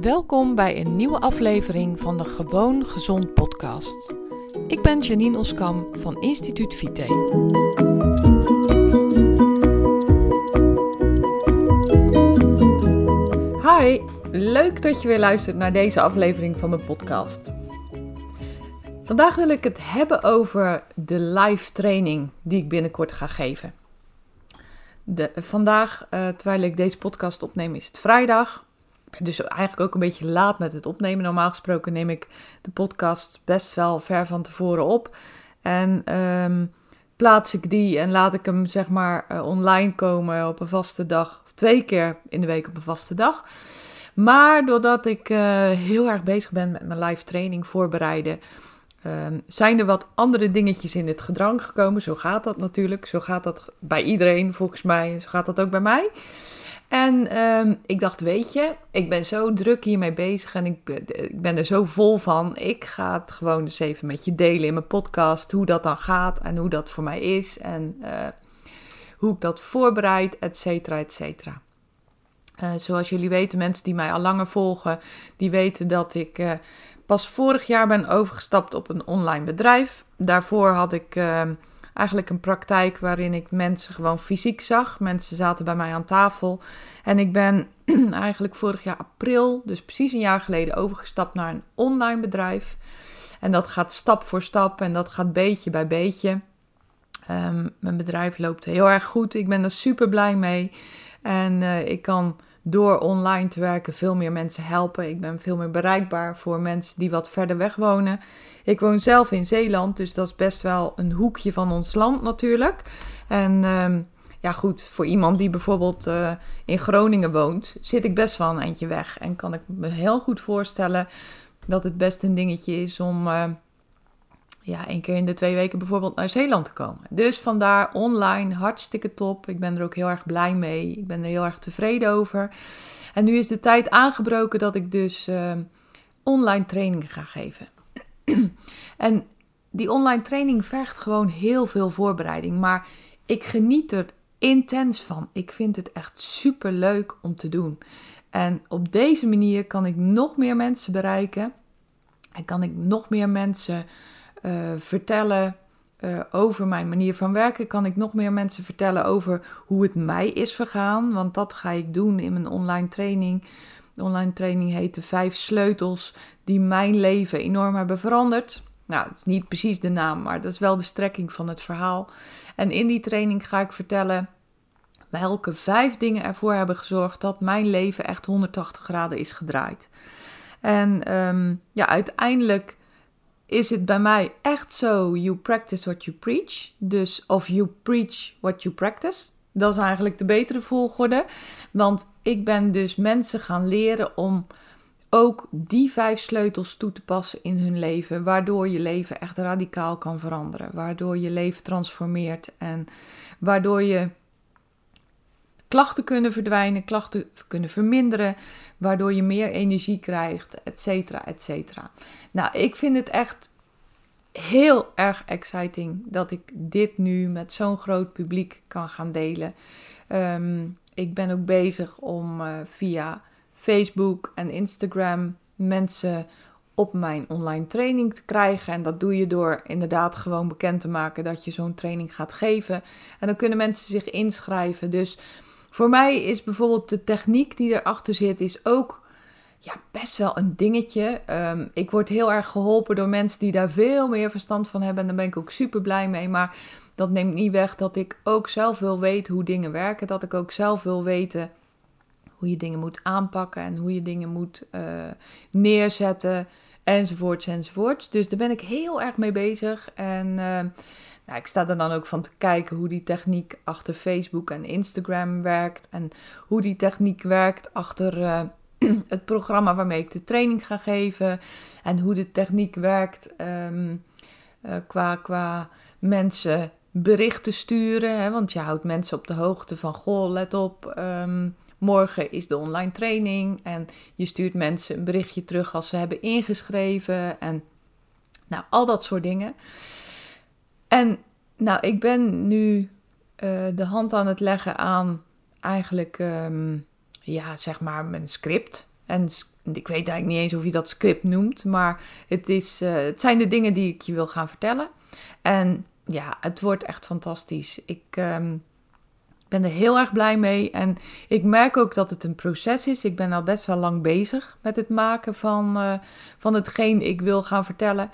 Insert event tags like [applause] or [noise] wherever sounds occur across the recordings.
Welkom bij een nieuwe aflevering van de Gewoon Gezond podcast. Ik ben Janine Oskam van Instituut Vite. Hi, leuk dat je weer luistert naar deze aflevering van mijn podcast. Vandaag wil ik het hebben over de live training die ik binnenkort ga geven. De, vandaag, uh, terwijl ik deze podcast opneem, is het vrijdag. Ben dus eigenlijk ook een beetje laat met het opnemen. Normaal gesproken neem ik de podcast best wel ver van tevoren op. En um, plaats ik die en laat ik hem zeg maar uh, online komen op een vaste dag. Twee keer in de week op een vaste dag. Maar doordat ik uh, heel erg bezig ben met mijn live training voorbereiden Um, zijn er wat andere dingetjes in het gedrang gekomen? Zo gaat dat natuurlijk. Zo gaat dat bij iedereen volgens mij. Zo gaat dat ook bij mij. En um, ik dacht, weet je, ik ben zo druk hiermee bezig en ik, ik, ben er zo vol van. Ik ga het gewoon eens even met je delen in mijn podcast. Hoe dat dan gaat en hoe dat voor mij is. En uh, hoe ik dat voorbereid, et cetera, et cetera. Uh, zoals jullie weten, mensen die mij al langer volgen, die weten dat ik pas vorig jaar ben overgestapt op een online bedrijf. Daarvoor had ik uh, eigenlijk een praktijk waarin ik mensen gewoon fysiek zag. Mensen zaten bij mij aan tafel. En ik ben [clears throat] eigenlijk vorig jaar april, dus precies een jaar geleden, overgestapt naar een online bedrijf. En dat gaat stap voor stap en dat gaat beetje bij beetje. Um, mijn bedrijf loopt heel erg goed. Ik ben er super blij mee. En uh, ik kan door online te werken veel meer mensen helpen. Ik ben veel meer bereikbaar voor mensen die wat verder weg wonen. Ik woon zelf in Zeeland, dus dat is best wel een hoekje van ons land natuurlijk. En um, ja, goed, voor iemand die bijvoorbeeld uh, in Groningen woont, zit ik best wel een eindje weg. En kan ik me heel goed voorstellen dat het best een dingetje is om. Uh, ja, één keer in de twee weken bijvoorbeeld naar Zeeland te komen. Dus vandaar online, hartstikke top. Ik ben er ook heel erg blij mee. Ik ben er heel erg tevreden over. En nu is de tijd aangebroken dat ik dus uh, online trainingen ga geven. [clears throat] en die online training vergt gewoon heel veel voorbereiding. Maar ik geniet er intens van. Ik vind het echt super leuk om te doen. En op deze manier kan ik nog meer mensen bereiken. En kan ik nog meer mensen uh, vertellen uh, over mijn manier van werken. Kan ik nog meer mensen vertellen over hoe het mij is vergaan. Want dat ga ik doen in mijn online training. De online training heet de vijf sleutels die mijn leven enorm hebben veranderd. Nou, het is niet precies de naam, maar dat is wel de strekking van het verhaal. En in die training ga ik vertellen welke vijf dingen ervoor hebben gezorgd dat mijn leven echt 180 graden is gedraaid. En um, ja, uiteindelijk is het bij mij echt zo: you practice what you preach. Dus of you preach what you practice. Dat is eigenlijk de betere volgorde. Want ik ben dus mensen gaan leren om ook die vijf sleutels toe te passen in hun leven. Waardoor je leven echt radicaal kan veranderen. Waardoor je leven transformeert. En waardoor je klachten kunnen verdwijnen, klachten kunnen verminderen, waardoor je meer energie krijgt, et cetera, et cetera. Nou, ik vind het echt heel erg exciting dat ik dit nu met zo'n groot publiek kan gaan delen. Um, ik ben ook bezig om uh, via Facebook en Instagram mensen op mijn online training te krijgen. En dat doe je door inderdaad gewoon bekend te maken dat je zo'n training gaat geven. En dan kunnen mensen zich inschrijven. Dus voor mij is bijvoorbeeld de techniek die erachter zit, is ook ja, best wel een dingetje. Um, ik word heel erg geholpen door mensen die daar veel meer verstand van hebben. En daar ben ik ook super blij mee. Maar dat neemt niet weg dat ik ook zelf wil weten hoe dingen werken. Dat ik ook zelf wil weten hoe je dingen moet aanpakken en hoe je dingen moet uh, neerzetten. Enzovoorts, enzovoorts. Dus daar ben ik heel erg mee bezig. En uh, nou, ik sta er dan ook van te kijken hoe die techniek achter Facebook en Instagram werkt. En hoe die techniek werkt achter uh, [clears throat] het programma waarmee ik de training ga geven. En hoe de techniek werkt um, uh, qua, qua mensen berichten sturen. Hè, want je houdt mensen op de hoogte van: goh, let op. Um, morgen is de online training. En je stuurt mensen een berichtje terug als ze hebben ingeschreven. En nou, al dat soort dingen. En nou, ik ben nu uh, de hand aan het leggen aan eigenlijk, um, ja, zeg maar mijn script. En ik weet eigenlijk niet eens of je dat script noemt, maar het, is, uh, het zijn de dingen die ik je wil gaan vertellen. En ja, het wordt echt fantastisch. Ik um, ben er heel erg blij mee. En ik merk ook dat het een proces is. Ik ben al best wel lang bezig met het maken van, uh, van hetgeen ik wil gaan vertellen.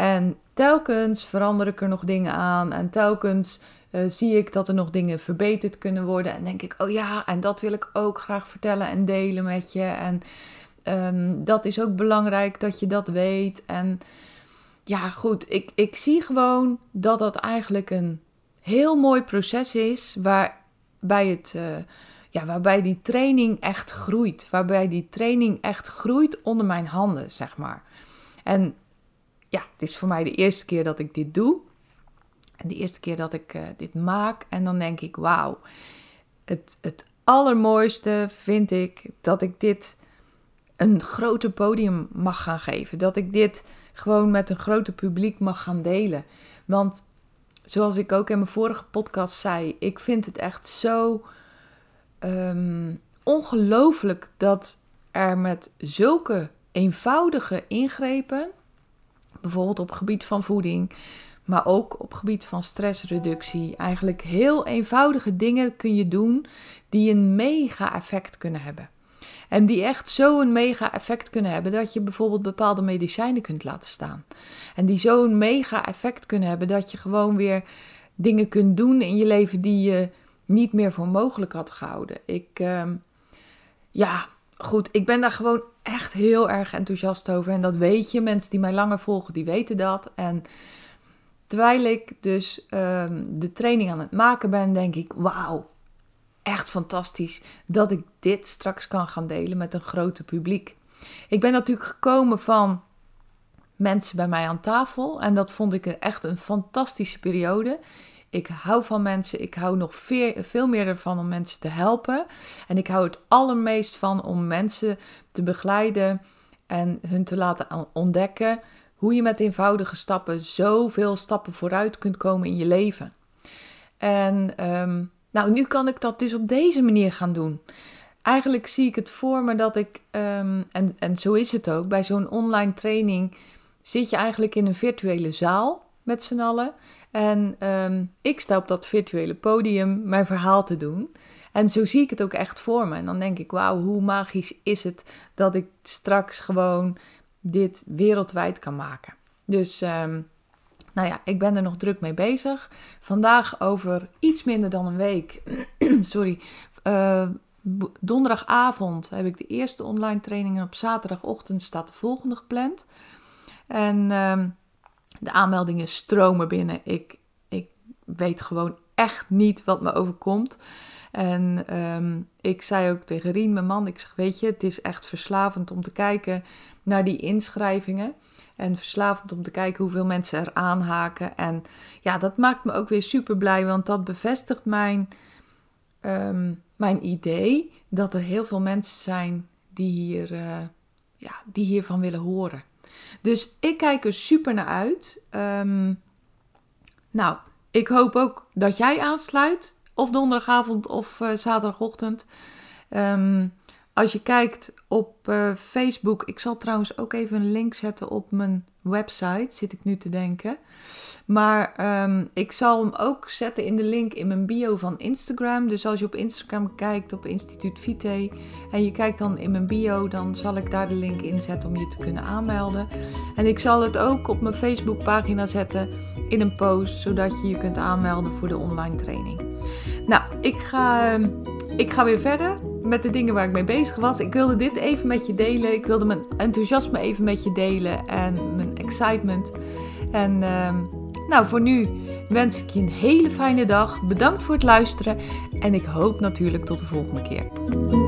En telkens verander ik er nog dingen aan. En telkens uh, zie ik dat er nog dingen verbeterd kunnen worden. En denk ik, oh ja, en dat wil ik ook graag vertellen en delen met je. En um, dat is ook belangrijk dat je dat weet. En ja, goed, ik, ik zie gewoon dat dat eigenlijk een heel mooi proces is. Waarbij, het, uh, ja, waarbij die training echt groeit. Waarbij die training echt groeit onder mijn handen, zeg maar. En ja, het is voor mij de eerste keer dat ik dit doe. En de eerste keer dat ik uh, dit maak. En dan denk ik, wauw. Het, het allermooiste vind ik dat ik dit een groter podium mag gaan geven. Dat ik dit gewoon met een groter publiek mag gaan delen. Want zoals ik ook in mijn vorige podcast zei, ik vind het echt zo um, ongelooflijk dat er met zulke eenvoudige ingrepen, bijvoorbeeld op gebied van voeding, maar ook op gebied van stressreductie, eigenlijk heel eenvoudige dingen kun je doen die een mega effect kunnen hebben. En die echt zo'n mega effect kunnen hebben dat je bijvoorbeeld bepaalde medicijnen kunt laten staan. En die zo'n mega effect kunnen hebben dat je gewoon weer dingen kunt doen in je leven die je niet meer voor mogelijk had gehouden. Ik, uh, ja, goed, ik ben daar gewoon echt heel erg enthousiast over. En dat weet je, mensen die mij langer volgen, die weten dat. En terwijl ik dus uh, de training aan het maken ben, denk ik, wauw, echt fantastisch dat ik dit straks kan gaan delen met een grote publiek. Ik ben natuurlijk gekomen van mensen bij mij aan tafel en dat vond ik echt een fantastische periode. Ik hou van mensen. Ik hou nog veel, veel meer ervan om mensen te helpen. En ik hou het allermeest van om mensen te begeleiden en hun te laten ontdekken hoe je met eenvoudige stappen zoveel stappen vooruit kunt komen in je leven. En um, nou, nu kan ik dat dus op deze manier gaan doen. Eigenlijk zie ik het voor me dat ik, um, en, en zo is het ook, bij zo'n online training zit je eigenlijk in een virtuele zaal met z'n allen. En um, ik sta op dat virtuele podium mijn verhaal te doen. En zo zie ik het ook echt voor me. En dan denk ik, wauw, hoe magisch is het dat ik straks gewoon dit wereldwijd kan maken. Dus um, nou ja, ik ben er nog druk mee bezig. Vandaag over iets minder dan een week, [clears throat] sorry, uh, donderdagavond heb ik de eerste online training en op zaterdagochtend staat de volgende gepland. En uh, de aanmeldingen stromen binnen. Ik, ik weet gewoon echt niet wat me overkomt. En um, ik zei ook tegen Rien, mijn man, ik zeg, weet je, het is echt verslavend om te kijken naar die inschrijvingen. En verslavend om te kijken hoeveel mensen er aanhaken. En ja, dat maakt me ook weer super blij, want dat bevestigt mijn, um, mijn idee dat er heel veel mensen zijn die, hier, uh, ja, die hiervan willen horen. Dus ik kijk er super naar uit. Um, nou, ik hoop ook dat jij aansluit, of donderdagavond of uh, zaterdagochtend. Um, als je kijkt op uh, Facebook, ik zal trouwens ook even een link zetten op mijn website, zit ik nu te denken. Maar um, ik zal hem ook zetten in de link in mijn bio van Instagram. Dus als je op Instagram kijkt op Instituut Vite en je kijkt dan in mijn bio, dan zal ik daar de link in zetten om je te kunnen aanmelden. En ik zal het ook op mijn Facebook pagina zetten in een post, zodat je je kunt aanmelden voor de online training. Nou, ik ga, ehm, ik ga weer verder met de dingen waar ik mee bezig was. Ik wilde dit even met je delen. Ik wilde mijn enthousiasme even met je delen en mijn excitement. En uh, nou, voor nu wens ik je een hele fijne dag. Bedankt voor het luisteren en ik hoop natuurlijk tot de volgende keer.